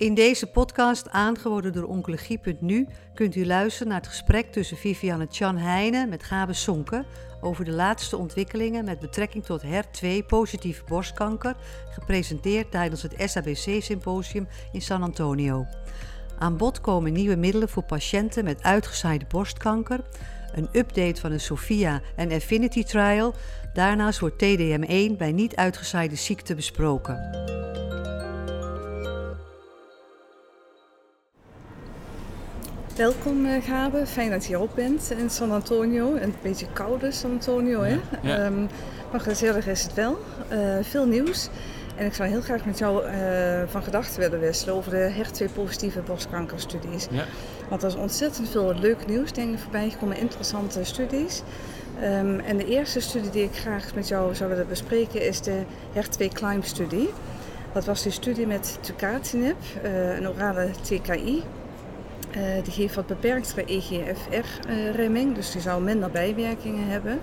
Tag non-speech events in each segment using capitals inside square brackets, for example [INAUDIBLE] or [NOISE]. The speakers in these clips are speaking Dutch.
In deze podcast, aangeboden door Oncologie.nu, kunt u luisteren naar het gesprek tussen Vivianne Chan Heijnen met Gabe Sonke over de laatste ontwikkelingen met betrekking tot HER2-positieve borstkanker, gepresenteerd tijdens het SABC-symposium in San Antonio. Aan bod komen nieuwe middelen voor patiënten met uitgezaaide borstkanker, een update van de SOFIA en Affinity Trial. Daarnaast wordt TDM1 bij niet uitgezaaide ziekte besproken. Welkom uh, Gabe, fijn dat je hier ook bent in San Antonio. Een beetje koude San Antonio, hè? Ja. Ehm, maar gezellig is het wel. Uh, veel nieuws. En ik zou heel graag met jou uh, van gedachten willen wisselen over de HER2-positieve borstkankerstudies. Ja. Want er is ontzettend veel leuk nieuws, denk ik, voorbij gekomen, interessante studies. Um, en de eerste studie die ik graag met jou zou willen bespreken is de HER2-CLIMB-studie. Dat was die studie met tucatinib, een orale TKI. Uh, die geeft wat beperktere EGFR-remming, dus die zou minder bijwerkingen hebben.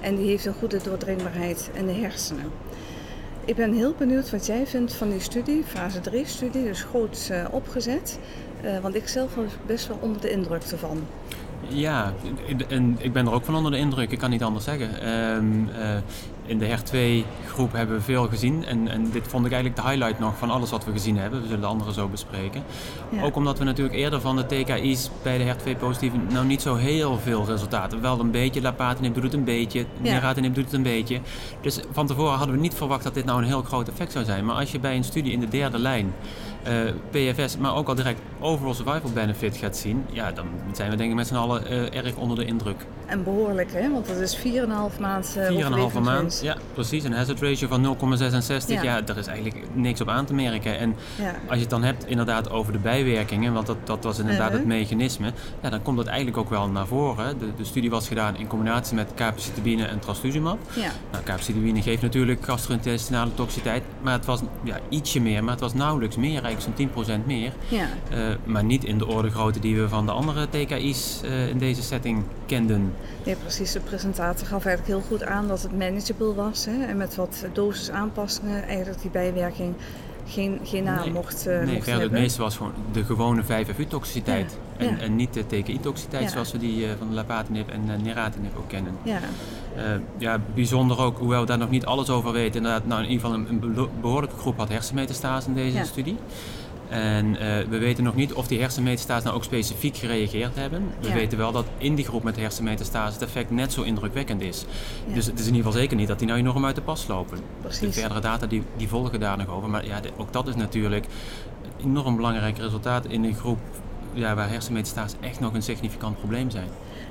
En die heeft een goede doordringbaarheid in de hersenen. Ik ben heel benieuwd wat jij vindt van die studie, fase 3-studie, dus groot uh, opgezet. Want ik zelf was best wel onder de indruk ervan. Ja, en ik ben er ook van onder de indruk, ik kan niet anders zeggen. Uh, in de HER2-groep hebben we veel gezien en, en, dit vond ik eigenlijk de highlight nog van alles wat we gezien hebben. We zullen de andere zo bespreken. Ja. Ook omdat we natuurlijk eerder van de TKI's bij de HER2-positieven nou niet zo heel veel resultaten. Wel een beetje, lapatinib doet het een beetje, ja. neratinib doet het een beetje. Dus van tevoren hadden we niet verwacht dat dit nou een heel groot effect zou zijn. Maar als je bij een studie in de derde lijn uh, PFS, maar ook al direct overall survival benefit gaat zien, ja, dan zijn we denk ik met z'n allen uh, erg onder de indruk. En behoorlijk, hè? Want dat is 4,5 maand. Uh, 4,5 maand, ja, precies. Een hazard ratio van 0,66. Ja. ja, daar is eigenlijk niks op aan te merken. En ja. als je het dan hebt inderdaad over de bijwerkingen, want dat, dat was inderdaad het mechanisme, ja, dan komt dat eigenlijk ook wel naar voren. De, de studie was gedaan in combinatie met capecitabine en trastuzumab. Ja. Nou, capecitabine geeft natuurlijk gastrointestinale toxiteit, maar het was ja, ietsje meer, maar het was nauwelijks meer, eigenlijk zo'n 10% meer. Ja. Uh, maar niet in de orde grootte die we van de andere TKI's uh, in deze setting kenden. Nee, precies. De presentator gaf eigenlijk heel goed aan dat het manageable was. Hè? En met wat dosisaanpassingen eigenlijk die bijwerking geen, geen naam nee, mocht, uh, nee, mocht hebben. het meeste was gewoon de gewone 5FU-toxiciteit. Ja. En, Ja. en niet de TKI-toxiciteit zoals we die uh, van de lapatinib en uh, neratinib ook kennen. Ja, ja, bijzonder ook, hoewel we daar nog niet alles over weten. Inderdaad, nou, in ieder geval een, behoorlijke groep had hersenmetastase in deze studie. En eh, we weten nog niet of die hersenmetastase nou ook specifiek gereageerd hebben. We Ja. weten wel dat in die groep met hersenmetastase het effect net zo indrukwekkend is. Ja. Dus het is in ieder geval zeker niet dat die nou enorm uit de pas lopen. Precies. De verdere data die, die volgen daar nog over. Maar ja, de- ook dat is natuurlijk een enorm belangrijk resultaat in een groep ja, waar hersenmetastase echt nog een significant probleem zijn.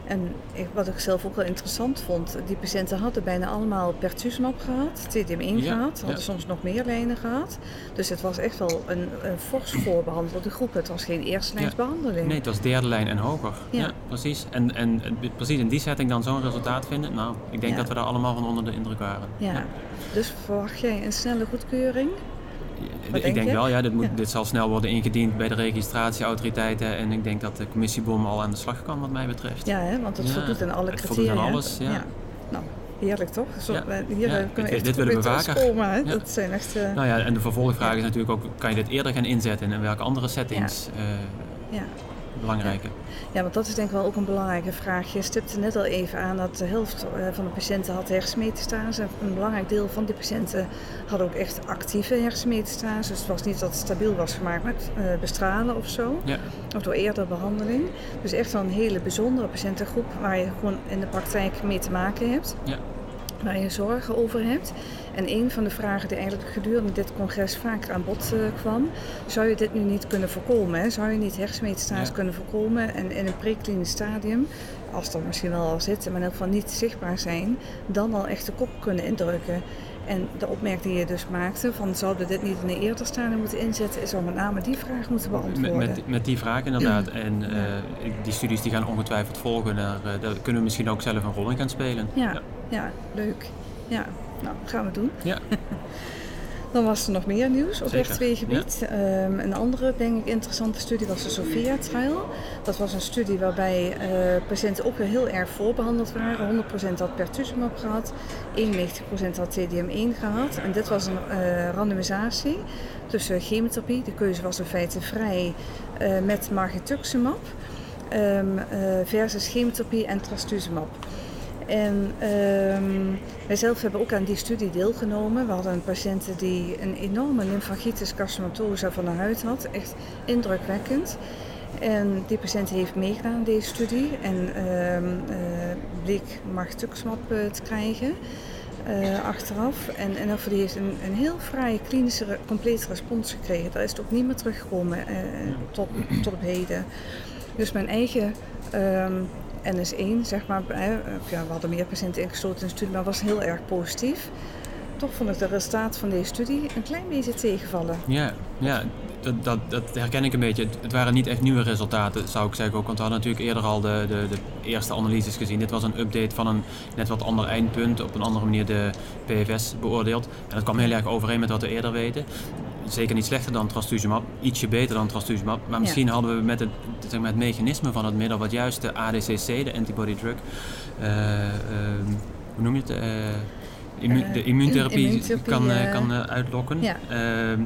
En wat ik zelf ook wel interessant vond, die patiënten hadden bijna allemaal pertuzumab gehad, TDM1 Ja, gehad, hadden ja. soms nog meer lijnen gehad. Dus het was echt wel een, een fors voorbehandelde groep. Het was geen eerstelijnsbehandeling. Nee, het was derde lijn en hoger. Ja. Ja, precies. En, en precies in die setting dan zo'n resultaat vinden. Nou, ik denk Ja. dat we daar allemaal van onder de indruk waren. Ja. Dus verwacht jij een snelle goedkeuring? Wat ik denk wel, ja, dit, moet, Ja. dit zal snel worden ingediend bij de registratieautoriteiten. En ik denk dat de commissiebom al aan de slag kan wat mij betreft. Ja, hè? want het Ja, voldoet aan alle het criteria. voldoet aan alles, ja. Nou, heerlijk toch? Zo, Ja. Hier Ja, eh, kunnen we dit- echt dit willen we vaker. Ja. Dat zijn echt... eh, Nou ja, en de vervolgvraag is natuurlijk ook, kan je dit eerder gaan inzetten en in welke andere settings eh ja. Belangrijke? Ja, want dat is denk ik wel ook een belangrijke vraag. Je stipte net al even aan dat de helft eh, van de patiënten had hersenmetastase. Een belangrijk deel van die patiënten had ook echt actieve hersenmetastase. Dus het was niet dat het stabiel was gemaakt met eh, bestralen of zo. Ja, Of door eerdere behandeling. Dus echt wel een hele bijzondere patiëntengroep waar je gewoon in de praktijk mee te maken hebt. ja. Waar je zorgen over hebt. En een van de vragen die eigenlijk gedurende dit congres vaker aan bod eh, kwam, zou je dit nu niet kunnen voorkomen? Hè? Zou je niet hersenmetastase Ja. kunnen voorkomen en in een preklinisch stadium, als dat misschien wel al zit, maar in elk geval niet zichtbaar zijn, dan al echt de kop kunnen indrukken? En de opmerking die je dus maakte, van zouden we dit niet in een eerder stadium moeten inzetten, is om met name die vraag moeten beantwoorden. met, met die vraag inderdaad. En eh, die studies die gaan ongetwijfeld volgen. Daar, eh, daar kunnen we misschien ook zelf een rol in gaan spelen. Ja, ja, leuk. Ja, nou, gaan we doen. Ja. [LAUGHS] Dan was er nog meer nieuws op R2-gebied. Ehm, een andere, denk ik, interessante studie was de Sophia-trial. Dat was een studie waarbij uh, patiënten ook weer heel erg voorbehandeld waren. 100% had pertuzumab gehad, 91% had TDM1 gehad. En dit was een uh, randomisatie tussen chemotherapie, de keuze was in feite vrij, uh, met margetuximab um, versus chemotherapie en trastuzumab. En um, wij zelf hebben ook aan die studie deelgenomen. We hadden een patiënt die een enorme lymfagitis carcinomatosa van de huid had. Echt indrukwekkend. En die patiënt heeft meegedaan aan deze studie en uh, uh, bleek margtuximab te krijgen uh, achteraf. En, en die heeft een, een heel vrij klinische complete respons gekregen. Daar is het ook niet meer teruggekomen tot, tot op heden. Dus mijn eigen um, NS1, zeg maar, ja, we hadden meer patiënten ingesloten in de studie, maar was heel erg positief. Toch vond ik de resultaat van deze studie een klein beetje tegenvallen. Ja, ja dat, dat, dat herken ik een beetje. Het, waren niet echt nieuwe resultaten, zou ik zeggen ook. Want we hadden natuurlijk eerder al de, de, de eerste analyses gezien. Dit was een update van een net wat ander eindpunt, op een andere manier de PFS beoordeeld. En dat kwam heel erg overeen met wat we eerder weten zeker niet slechter dan trastuzumab, ietsje beter dan trastuzumab. Maar misschien hadden we met het, zeg maar, het mechanisme van het middel, wat juist de ADCC, de antibody drug, uh, uh, hoe noem je het? Uh, de immuuntherapie, immuuntherapie kan, kan uitlokken. Ja. Ehm,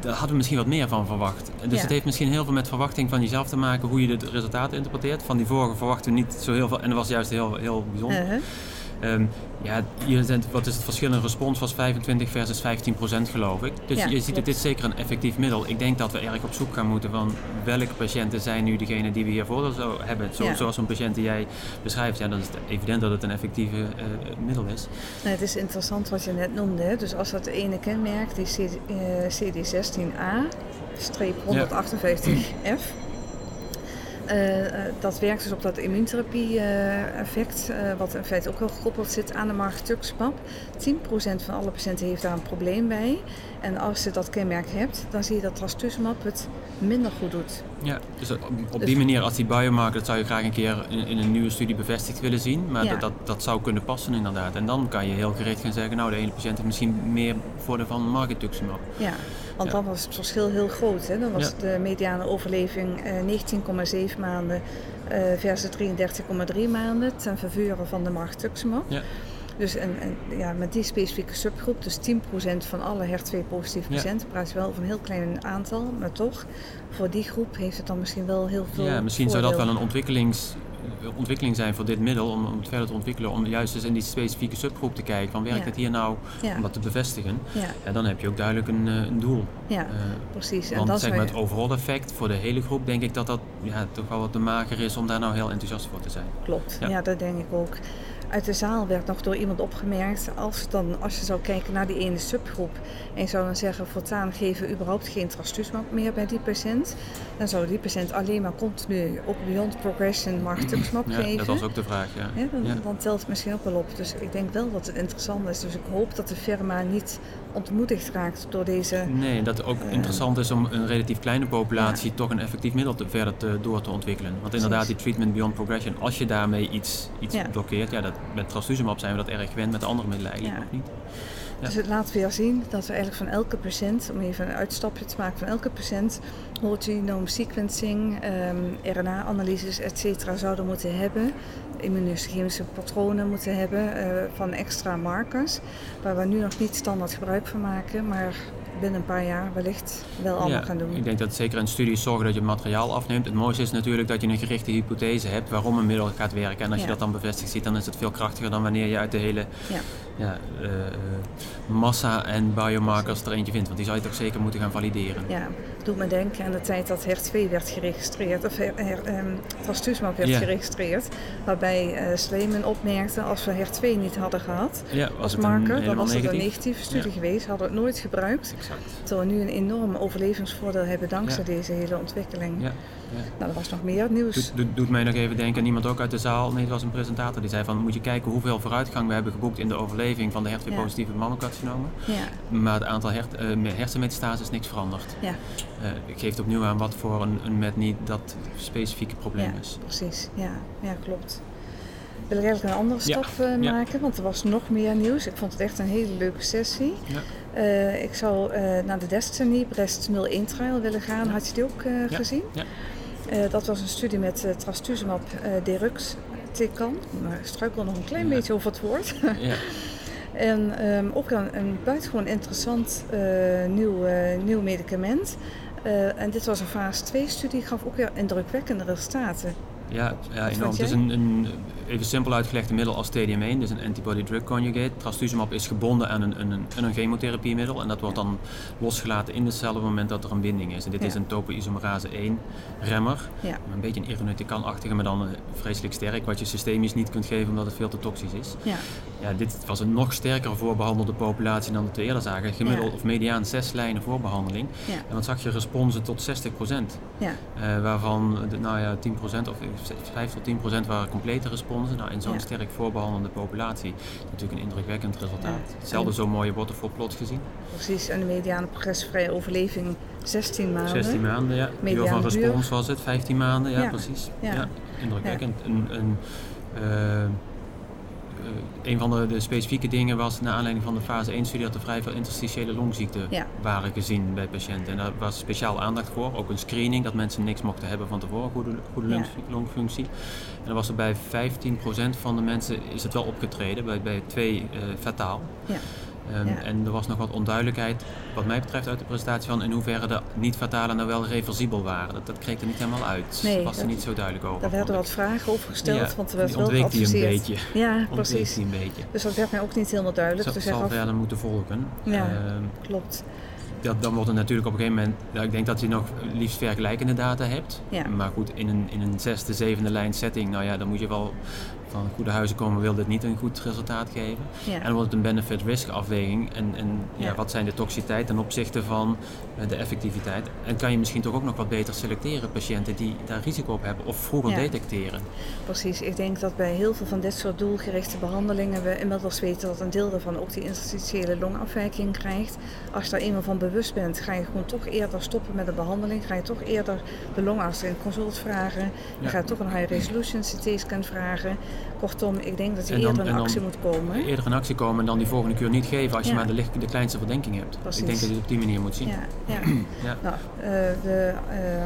daar hadden we misschien wat meer van verwacht. Dus het heeft misschien heel veel met verwachting van jezelf te maken, hoe je de resultaten interpreteert. Van die vorige verwachten we niet zo heel veel, en dat was juist heel, heel bijzonder. -huh. Um, ja, je, wat is het verschil in respons was 25 versus 15 procent geloof ik. Dus je ziet dat dit is zeker een effectief middel. Ik denk dat we erg op zoek gaan moeten van welke patiënten zijn nu degene die we hiervoor zo hebben. Zo, Zoals een patiënt die jij beschrijft, ja, dan is het evident dat het een effectieve uh, middel is. Het is interessant wat je net noemde. Hè? Dus als dat ene kenmerk, die CD, uh, CD16A, streep 158F uh, dat werkt dus op dat immuuntherapie-effect, uh, wat in feite ook wel gekoppeld zit aan de margtuximab. 10% van alle patiënten heeft daar een probleem bij. En als je dat kenmerk hebt, dan zie je dat trastuzumab het minder goed doet. Ja, dus op, op die manier, als die biomarker, dat zou je graag een keer in, in een nieuwe studie bevestigd willen zien. Maar dat, dat, dat, zou kunnen passen inderdaad. En dan kan je heel gericht gaan zeggen, nou de ene patiënt heeft misschien meer voordeel van margtuximab. Ja. Want dan was het verschil heel groot. Hè? Dan was de mediane overleving uh, 19,7 maanden uh, versus 33,3 maanden ten faveur van de margtuximab. Ja. Dus en, en, ja, met die specifieke subgroep, dus 10% van alle HER2-positieve patiënten, praat je wel over een heel klein aantal, maar toch, voor die groep heeft het dan misschien wel heel veel. Ja, misschien zou dat wel een ontwikkelings ontwikkeling zijn voor dit middel, om, om het verder te ontwikkelen, om juist eens in die specifieke subgroep te kijken van werkt het hier nou, om dat te bevestigen. Ja. En dan heb je ook duidelijk een, eh, een doel. Ja, uh, precies. En want dat zeg maar, het overall effect voor de hele groep, denk ik dat dat ja, toch wel wat te mager is om daar nou heel enthousiast voor te zijn. Klopt, ja, dat denk ik ook uit de zaal werd nog door iemand opgemerkt. Als, dan, als je zou kijken naar die ene subgroep en zou dan zeggen: voortaan geven we überhaupt geen trastuzumab meer bij die patiënt. Dan zou die patiënt alleen maar continu op beyond progression margtuximab [CLEARS THROAT] ja, geven. Dat was ook de vraag, ja. ja, dan, dan, telt het misschien ook wel op. Dus ik denk wel dat het interessant is. Dus ik hoop dat de firma niet ontmoedigd raakt door deze. Nee, dat het ook uh, interessant is om een relatief kleine populatie toch een effectief middel te, verder te, door te ontwikkelen. Want inderdaad, die treatment beyond progression, als je daarmee iets, iets blokkeert, ja, dat, met trastuzumab zijn we dat erg gewend, met de andere middelen eigenlijk nog niet. Dus het laat weer zien dat we eigenlijk van elke patiënt, om even een uitstapje te maken, van elke patiënt whole genome sequencing, um, RNA-analyses, etc. zouden moeten hebben. Immunochemische patronen moeten hebben uh, van extra markers, waar we nu nog niet standaard gebruik van maken, maar binnen een paar jaar wellicht wel allemaal gaan doen. Ik denk dat zeker in studies zorgen dat je materiaal afneemt. Het mooiste is natuurlijk dat je een gerichte hypothese hebt waarom een middel gaat werken. En als je dat dan bevestigd ziet, dan is het veel krachtiger dan wanneer je uit de hele ja. Ja, uh, massa en biomarkers er eentje vindt. Want die zou je toch zeker moeten gaan valideren. Ja, doet me denken aan de tijd dat HER2 werd geregistreerd, of um, trastuzumab werd geregistreerd. Waarbij uh, Sleeman opmerkte, als we HER2 niet hadden gehad als marker, dan was het een negatieve studie geweest. Hadden we het nooit gebruikt. Exact. Terwijl we nu een enorm overlevingsvoordeel hebben dankzij deze hele ontwikkeling. Nou, er was nog meer nieuws. Doet, doet, mij nog even denken aan iemand ook uit de zaal. Nee, het was een presentator die zei van moet je kijken hoeveel vooruitgang we hebben geboekt in de overleving van de HER2-positieve ja. mammocarcinomen. Maar het aantal her, uh, hersenmetastase is niks veranderd. Ja. Uh, ik geef opnieuw aan wat voor een, een met niet dat specifieke probleem ja, is. Precies, ja, ja klopt. Wil ik eigenlijk een andere stap uh, maken, want er was nog meer nieuws. Ik vond het echt een hele leuke sessie. Ja. Uh, ik zou uh, naar de Destiny Brest 01 trial willen gaan. Had je die ook uh, gezien? Ja. Dat was een studie met trastuzumab deruxtecan. Maar ik struikel nog een klein beetje over het woord. [LAUGHS] ja. en um, ook een, een buitengewoon interessant nieuw, nieuw medicament. en dit was een fase 2 studie, gaf ook weer indrukwekkende resultaten. Ja, ja enorm. Het is een, een, even simpel uitgelegd een middel als TDM1, dus een antibody-drug conjugate. Trastuzumab is gebonden aan een, een, een, een chemotherapiemiddel en dat wordt dan losgelaten in de cel op het moment dat er een binding is. En dit is een topoisomerase 1 remmer. Ja. Een beetje een irinotecan-achtige, maar dan eh, vreselijk sterk, wat je systemisch niet kunt geven omdat het veel te toxisch is. Ja. Ja, dit was een nog sterker voorbehandelde populatie dan we eerder zagen. Gemiddeld of mediaan zes lijnen voorbehandeling. En wat zag je responsen tot 60 Ja. Uh, waarvan nou ja, 10% of 5 tot 10 procent waren complete responsen. Nou, in zo'n sterk voorbehandelde populatie natuurlijk een indrukwekkend resultaat. Hetzelfde zo'n mooie waterfall plot gezien. Precies, en de mediane progressvrije overleving 16 maanden. 16 maanden, ja. Mediaan van respons was het, 15 maanden, ja, precies. Ja. indrukwekkend. Een, een, uh, een van de, de, specifieke dingen was, naar aanleiding van de fase 1-studie, dat er vrij veel interstitiële longziekten waren gezien bij patiënten. En daar was speciaal aandacht voor, ook een screening, dat mensen niks mochten hebben van tevoren, goede, goede longfunctie. En dan was er bij 15% van de mensen is het wel opgetreden, bij, bij twee uh, fataal. Ja. Um, En er was nog wat onduidelijkheid, wat mij betreft, uit de presentatie van in hoeverre de niet-fatalen nou wel reversibel waren. Dat, dat kreeg er niet helemaal uit. Nee, dat was er niet zo duidelijk over. Daar werden wat vragen over gesteld, ja, want er werd wel geadviseerd. een beetje. [LAUGHS] Ja, precies. een beetje. Dus dat werd mij ook niet helemaal duidelijk. Dat zal verder moeten volgen. Ja, um, klopt. Dat, dan wordt het natuurlijk op een gegeven moment, ik denk dat je nog liefst vergelijkende data hebt. Ja. Maar goed, in een, in een zesde, zevende lijn setting, nou ja, dan moet je wel van goede huizen komen wil dit niet een goed resultaat geven. En dan wordt het een benefit-risk afweging. En, en ja. wat zijn de toxiciteit ten opzichte van eh, de effectiviteit? En kan je misschien toch ook nog wat beter selecteren patiënten die daar risico op hebben of vroeger detecteren? Precies, ik denk dat bij heel veel van dit soort doelgerichte behandelingen we inmiddels weten dat een deel daarvan ook die interstitiële longafwijking krijgt. Als je daar eenmaal van bewust bent, ga je gewoon toch eerder stoppen met de behandeling. Ga je toch eerder de longarts in consult vragen. Je gaat toch een high resolution CT-scan vragen. Kortom, ik denk dat je eerder in actie moet komen. Eerder in actie komen en dan die volgende keer niet geven als je maar de, de, kleinste verdenking hebt. Ik denk dat je het op die manier moet zien. Ja, ja. [CLEARS THROAT] ja. Nou, uh, de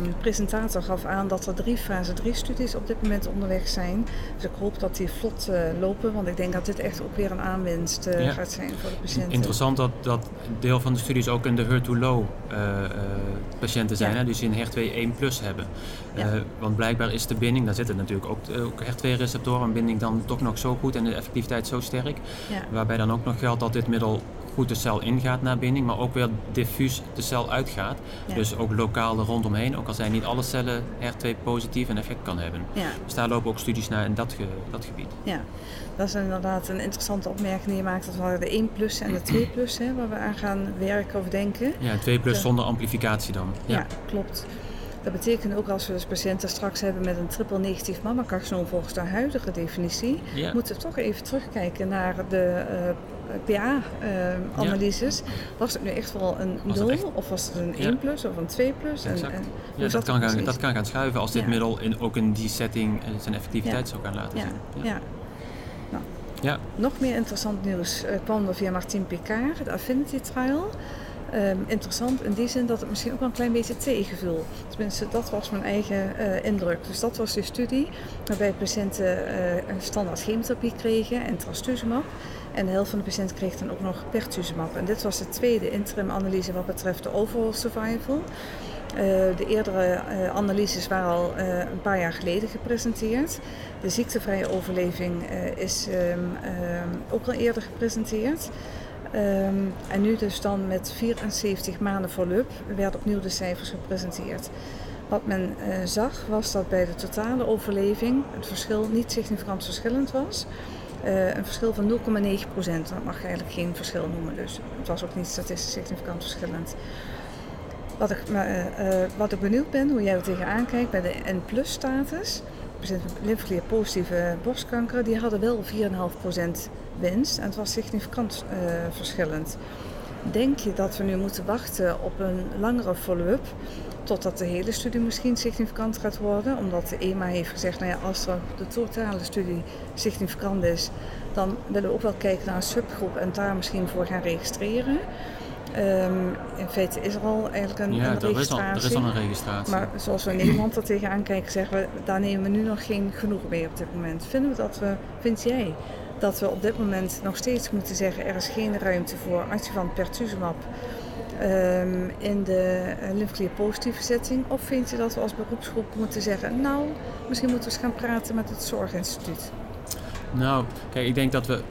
uh, presentator gaf aan dat er drie fase 3 studies op dit moment onderweg zijn. Dus ik hoop dat die vlot uh, lopen, want ik denk dat dit echt ook weer een aanwinst uh, gaat zijn voor de patiënten. Interessant dat, dat deel van de studies ook in de HER2-low patiënten zijn, hè? dus die een HER2 1 plus hebben. want blijkbaar is de binding, daar zitten natuurlijk ook, ook HER2-receptoren, een binding dan toch nog zo goed en de effectiviteit zo sterk. Ja. Waarbij dan ook nog geldt dat dit middel goed de cel ingaat naar binding, maar ook weer diffuus de cel uitgaat. Dus ook lokaal er rondomheen, ook al zijn niet alle cellen R2 positief een effect kan hebben. Ja. Dus daar lopen ook studies naar in dat, dat gebied. Ja, dat is inderdaad een interessante opmerking die je maakt. Dat waren de 1 plus en de 2 plus, hè, waar we aan gaan werken of denken. Ja, 2 plus zonder amplificatie dan. Ja, ja klopt. Dat betekent ook als we dus patiënten straks hebben met een triple negatief mammacarcinoom volgens de huidige definitie, moeten we toch even terugkijken naar de uh, PA-analyses. Uh, was het nu echt wel een 0 of was het een 1 plus of een 2 plus? En, en ja, dat, kan gaan, dat kan gaan schuiven als dit middel in, ook in die setting eh, zijn effectiviteit zou gaan laten zien. Ja. Nou, ja. Nog meer interessant nieuws uh, kwam er via Martin Picard, de Affinity Trial. Um, interessant in die zin dat het misschien ook wel een klein beetje tegenvul. Tenminste, dat was mijn eigen uh, indruk. Dus dat was de studie waarbij patiënten uh, een standaard chemotherapie kregen en trastuzumab. En de helft van de patiënten kreeg dan ook nog pertuzumab. En dit was de tweede interim analyse wat betreft de overall survival. Uh, de eerdere analyses waren al een paar jaar geleden gepresenteerd. De ziektevrije overleving is um, ook al eerder gepresenteerd. Um, en nu dus dan met 74 maanden follow-up werden opnieuw de cijfers gepresenteerd. Wat men uh, zag was dat bij de totale overleving het verschil niet significant verschillend was. Uh, een verschil van 0,9 procent. Dat mag je eigenlijk geen verschil noemen, dus het was ook niet statistisch significant verschillend. Wat ik, uh, wat ik benieuwd ben, hoe jij er tegenaan kijkt bij de N-plus status. Patiënten met lymfeklier positieve borstkanker, die hadden wel 4,5 procent winst en het was significant uh, verschillend. Denk je dat we nu moeten wachten op een langere follow-up totdat de hele studie misschien significant gaat worden? Omdat de EMA heeft gezegd, nou ja, als er de totale studie significant is, dan willen we ook wel kijken naar een subgroep en daar misschien voor gaan registreren. Ehm, in feite is er al eigenlijk een, Ja, een er is, al, registratie. er is al een registratie. Maar zoals we in Nederland er tegenaan kijken, zeggen we, daar nemen we nu nog geen genoeg mee op dit moment. Vinden we dat we, vind jij, dat we op dit moment nog steeds moeten zeggen, er is geen ruimte voor adjuvant pertuzumab ehm, in de uh, lympheklier positieve setting? Of vind je dat we als beroepsgroep moeten zeggen, nou, misschien moeten we eens gaan praten met het Zorginstituut? Nou, kijk, ik denk dat we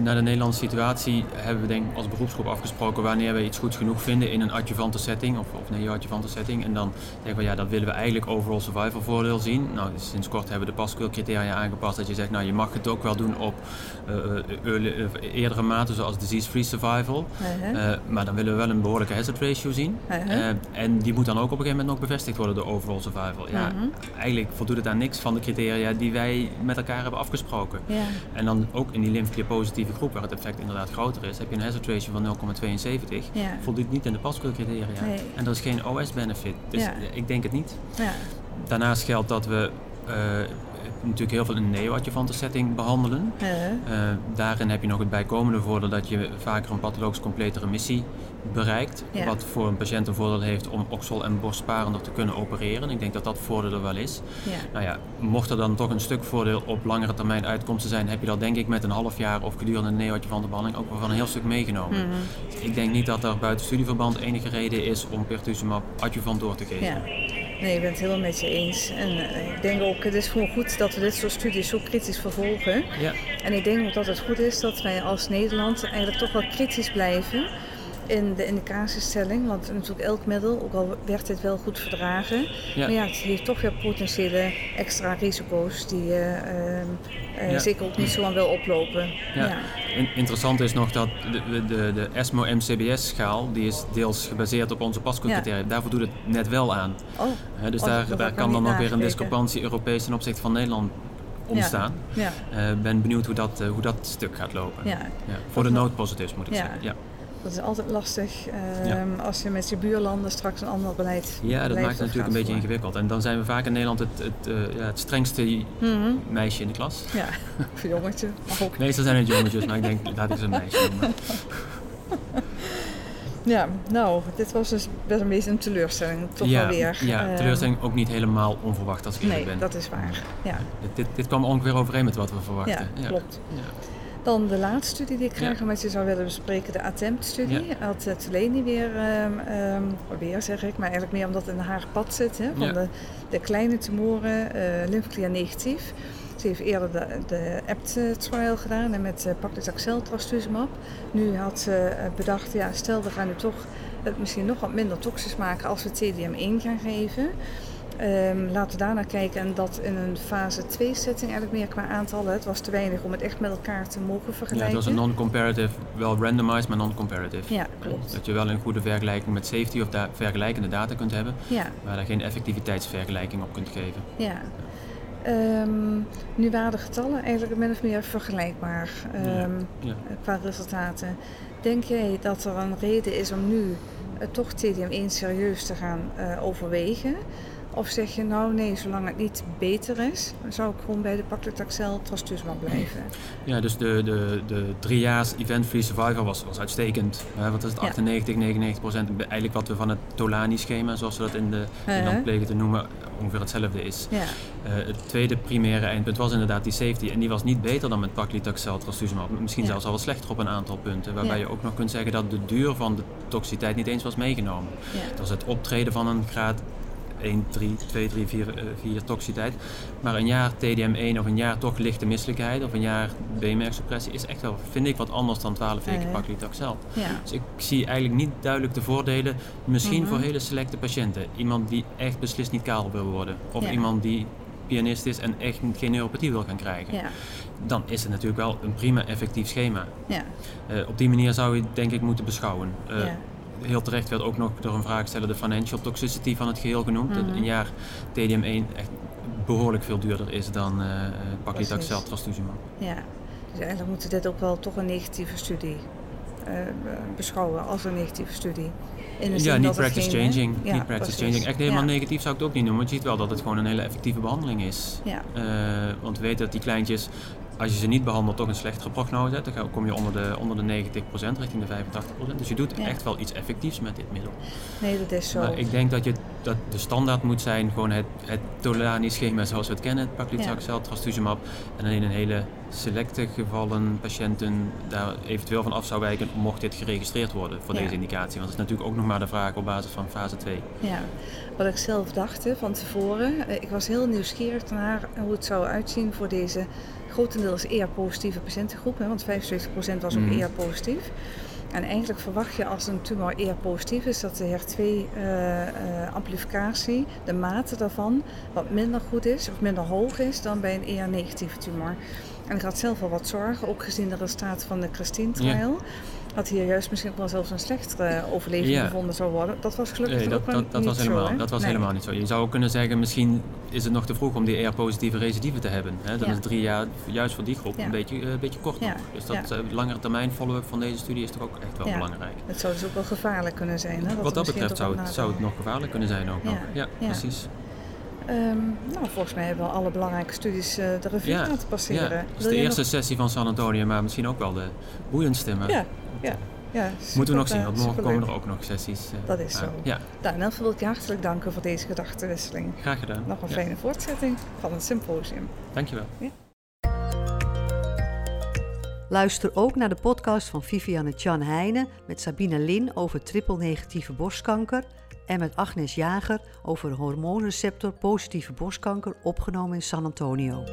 naar de Nederlandse situatie hebben we denk als beroepsgroep afgesproken wanneer we iets goed genoeg vinden in een adjuvante setting of, of neo-adjuvante setting. En dan denken we, ja, dat willen we eigenlijk overall survival voordeel zien. Nou, sinds kort hebben we de pasquil criteria aangepast dat je zegt, nou, je mag het ook wel doen op uh, uh, eerdere maten zoals disease-free survival. -huh. maar dan willen we wel een behoorlijke hazard ratio zien. -huh. en die moet dan ook op een gegeven moment nog bevestigd worden door overall survival. Ja, -huh. eigenlijk voldoet het aan niks van de criteria die wij met elkaar hebben afgesproken. En dan ook in die lympheklier positieve groep, waar het effect inderdaad groter is, heb je een hazard ratio van 0,72. Ja. Voldoet niet in de. Nee. En dat is geen OS-benefit. Dus Ja. ik denk het niet. Ja. Daarnaast geldt dat we eh, natuurlijk heel veel een neo-adjuvante setting behandelen. Eh, daarin heb je nog het bijkomende voordeel dat je vaker een pathologisch complete remissie bereikt. Ja. Wat voor een patiënt een voordeel heeft om oksel en borstsparender te kunnen opereren. Ik denk dat dat voordeel er wel is. Ja. Nou ja, mocht er dan toch een stuk voordeel op langere termijn uitkomsten zijn, heb je dat denk ik met een half jaar of gedurende een neo-adjuvante behandeling ook wel van een heel stuk meegenomen. Mhm. Ik denk niet dat er buiten studieverband enige reden is om pertuzumab adjuvant door te geven. Ja. Nee, ik ben het helemaal met je eens. En eh, ik denk ook, het is gewoon goed dat we dit soort studies zo kritisch vervolgen. Ja. En ik denk ook dat het goed is dat wij als Nederland eigenlijk toch wel kritisch blijven in de indicatiestelling. Want natuurlijk elk middel, ook al werd dit wel goed verdragen, Ja. maar ja, het heeft toch weer potentiële extra risico's die je ehm, eh, Ja. zeker ook niet zo aan wil oplopen. Ja. In- interessant is nog dat de, de, de ESMO MCBS-schaal, die is deels gebaseerd op onze pasco-criteria, daarvoor doet het net wel aan. Oh, dus Oh, daar, ik kan dan nog weer een discrepantie Europees ten opzichte van Nederland ontstaan. ja, Eh, ben benieuwd hoe dat, eh, hoe dat stuk gaat lopen. ja. Ja, Voor de noodpositives moet ik zeggen. Ja, Dat is altijd lastig ehm, Ja. als je met je buurlanden straks een ander beleid ja dat maakt het of natuurlijk een beetje ingewikkeld. En dan zijn we vaak in Nederland het, het, eh, ja, het strengste Mhm. meisje in de klas. Ja, [LAUGHS] voor jongetje, ook. Meestal zijn het jongetjes, maar ik denk, laat ik ze een meisje noemen. [LAUGHS] Ja, nou, dit was dus best een beetje een teleurstelling, toch ja, wel weer. Ja, Ehm, teleurstelling ook niet helemaal onverwacht als ik eerlijk Nee, ben. dat is waar. Ja, Dit, dit, dit kwam ongeveer overeen met wat we verwachten. ja, klopt. Ja. Dan de laatste studie die ik graag Ja. met je zou willen bespreken, de ATTEMPT-studie. Had uh, Tuleni weer, ehm, ehm, weer zeg ik, maar eigenlijk meer omdat het in haar pad zit. Hè, van Ja. de, de kleine tumoren, uh, lympheklier negatief. Ze heeft eerder de, de APT-trial gedaan en met uh, paclitaxel trastuzumab. Nu had ze uh, bedacht, ja, stel we gaan nu toch het misschien nog wat minder toxisch maken als we TDM1 gaan geven. Um, laten we daarnaar kijken en dat in een fase 2 setting eigenlijk meer qua aantallen. Het was te weinig om het echt met elkaar te mogen Ja, vergelijken. het was een non-comparative, wel randomized, maar non-comparative. Ja, klopt. Dat je wel een goede vergelijking met safety of da vergelijkende data kunt hebben, Ja, maar daar geen effectiviteitsvergelijking op kunt geven. ja. Um, nu waren de getallen eigenlijk min of meer vergelijkbaar um, Ja, ja. qua resultaten. Denk jij dat er een reden is om nu uh, toch TDM1 serieus te gaan uh, overwegen? Of zeg je nou nee, zolang het niet beter is, zou ik gewoon bij de paclitaxel trastuzumab blijven? Ja, dus de, de, de driejaars event-free survival was, was uitstekend. Uh, wat is het, Ja. 98, 99 procent. Eigenlijk wat we van het Tolani-schema, zoals we dat in de in land plegen te noemen, ongeveer hetzelfde is. Ja, Uh, het tweede primaire eindpunt was inderdaad die safety. En die was niet beter dan met paclitaxel trastuzumab. Misschien Ja. zelfs al wat slechter op een aantal punten. Waarbij je ook nog kunt zeggen dat de duur van de toxiteit niet eens was meegenomen. Het was het optreden van een graad 1, 3, 2, 3, 4, uh, 4 toxiteit. Maar een jaar TDM1 of een jaar toch lichte misselijkheid of een jaar B-merksuppressie is echt wel, vind ik, wat anders dan 12 weken ja. paclitaxel. ja. Dus ik zie eigenlijk niet duidelijk de voordelen. Misschien Mhm. voor hele selecte patiënten. Iemand die echt beslist niet kaal wil worden. Of Ja. iemand die pianist is en echt geen neuropathie wil gaan krijgen. ja. Dan is het natuurlijk wel een prima effectief schema. ja. Uh, op die manier zou je het denk ik moeten beschouwen. Uh, Ja. Heel terecht werd ook nog door een vraagsteller de financial toxicity van het geheel genoemd. Mhm. Dat een jaar TDM1 echt behoorlijk veel duurder is dan uh, paclitaxel Precies. trastuzumab. Ja, dus eigenlijk moeten we dit ook wel toch een negatieve studie uh, beschouwen als een negatieve studie. In de Ja, niet practice geen, changing. Ja, niet practice precies. changing. Echt helemaal ja. negatief zou ik het ook niet noemen. Want je ziet wel dat het gewoon een hele effectieve behandeling is. Ja, Uh, want we weten dat die kleintjes als je ze niet behandelt, toch een slechtere prognose hebt. Dan kom je onder de, onder de 90% richting de 85%. Dus je doet echt wel iets effectiefs met dit middel. Nee, dat is zo. Maar ik denk dat, je, dat de standaard moet zijn gewoon het, het Tolani-schema zoals we het kennen, het paclitaxel, ja. trastuzumab. En in een hele selecte gevallen patiënten daar eventueel van af zou wijken mocht dit geregistreerd worden voor deze indicatie. Want dat is natuurlijk ook nog maar de vraag op basis van fase 2. Ja, wat ik zelf dacht van tevoren, eh, ik was heel nieuwsgierig naar hoe het zou uitzien voor deze grotendeels eer positieve patiëntengroep, hè, want 75% was ook mm. eer positief. En eigenlijk verwacht je als een tumor eer positief is dat de HER2-amplificatie, uh, uh, de mate daarvan, wat minder goed is of minder hoog is dan bij een eer negatieve tumor. En ik had zelf wel wat zorgen, ook gezien de resultaten van de Christine-trial. Dat hier juist misschien wel zelfs een slechtere overleving gevonden zou worden. Dat was gelukkig nee, dat, ook dat, dat was helemaal, zo, Dat was helemaal niet zo. Je zou kunnen zeggen, misschien is het nog te vroeg om die ER-positieve recidieven te hebben. Hè? Dan is drie jaar juist voor die groep een, beetje, uh, beetje kort nog. Dus dat uh, langere termijn follow-up van deze studie is toch ook echt wel belangrijk. Het zou dus ook wel gevaarlijk kunnen zijn. Hè? Dat Wat dat betreft zou het, zou het nog gevaarlijk kunnen zijn ook nog. Ja, precies. Um, nou, volgens mij hebben we alle belangrijke studies uh, de revue laten passeren. Ja, dat is de eerste sessie van San Antonio, maar misschien ook wel de boeiendste. Maar ja, ja. Ja, Moeten we nog zien, want morgen komen er ook nog sessies. Uh, dat is zo. Ja. Nou, in elk geval wil ik je hartelijk danken voor deze gedachtenwisseling. Graag gedaan. Nog een fijne voortzetting van het symposium. Dankjewel. Ja. Luister ook naar de podcast van Viviane Chan Heijnen met Sabine Lin over triple-negatieve borstkanker en met Agnes Jager over hormoonreceptor positieve borstkanker opgenomen in San Antonio.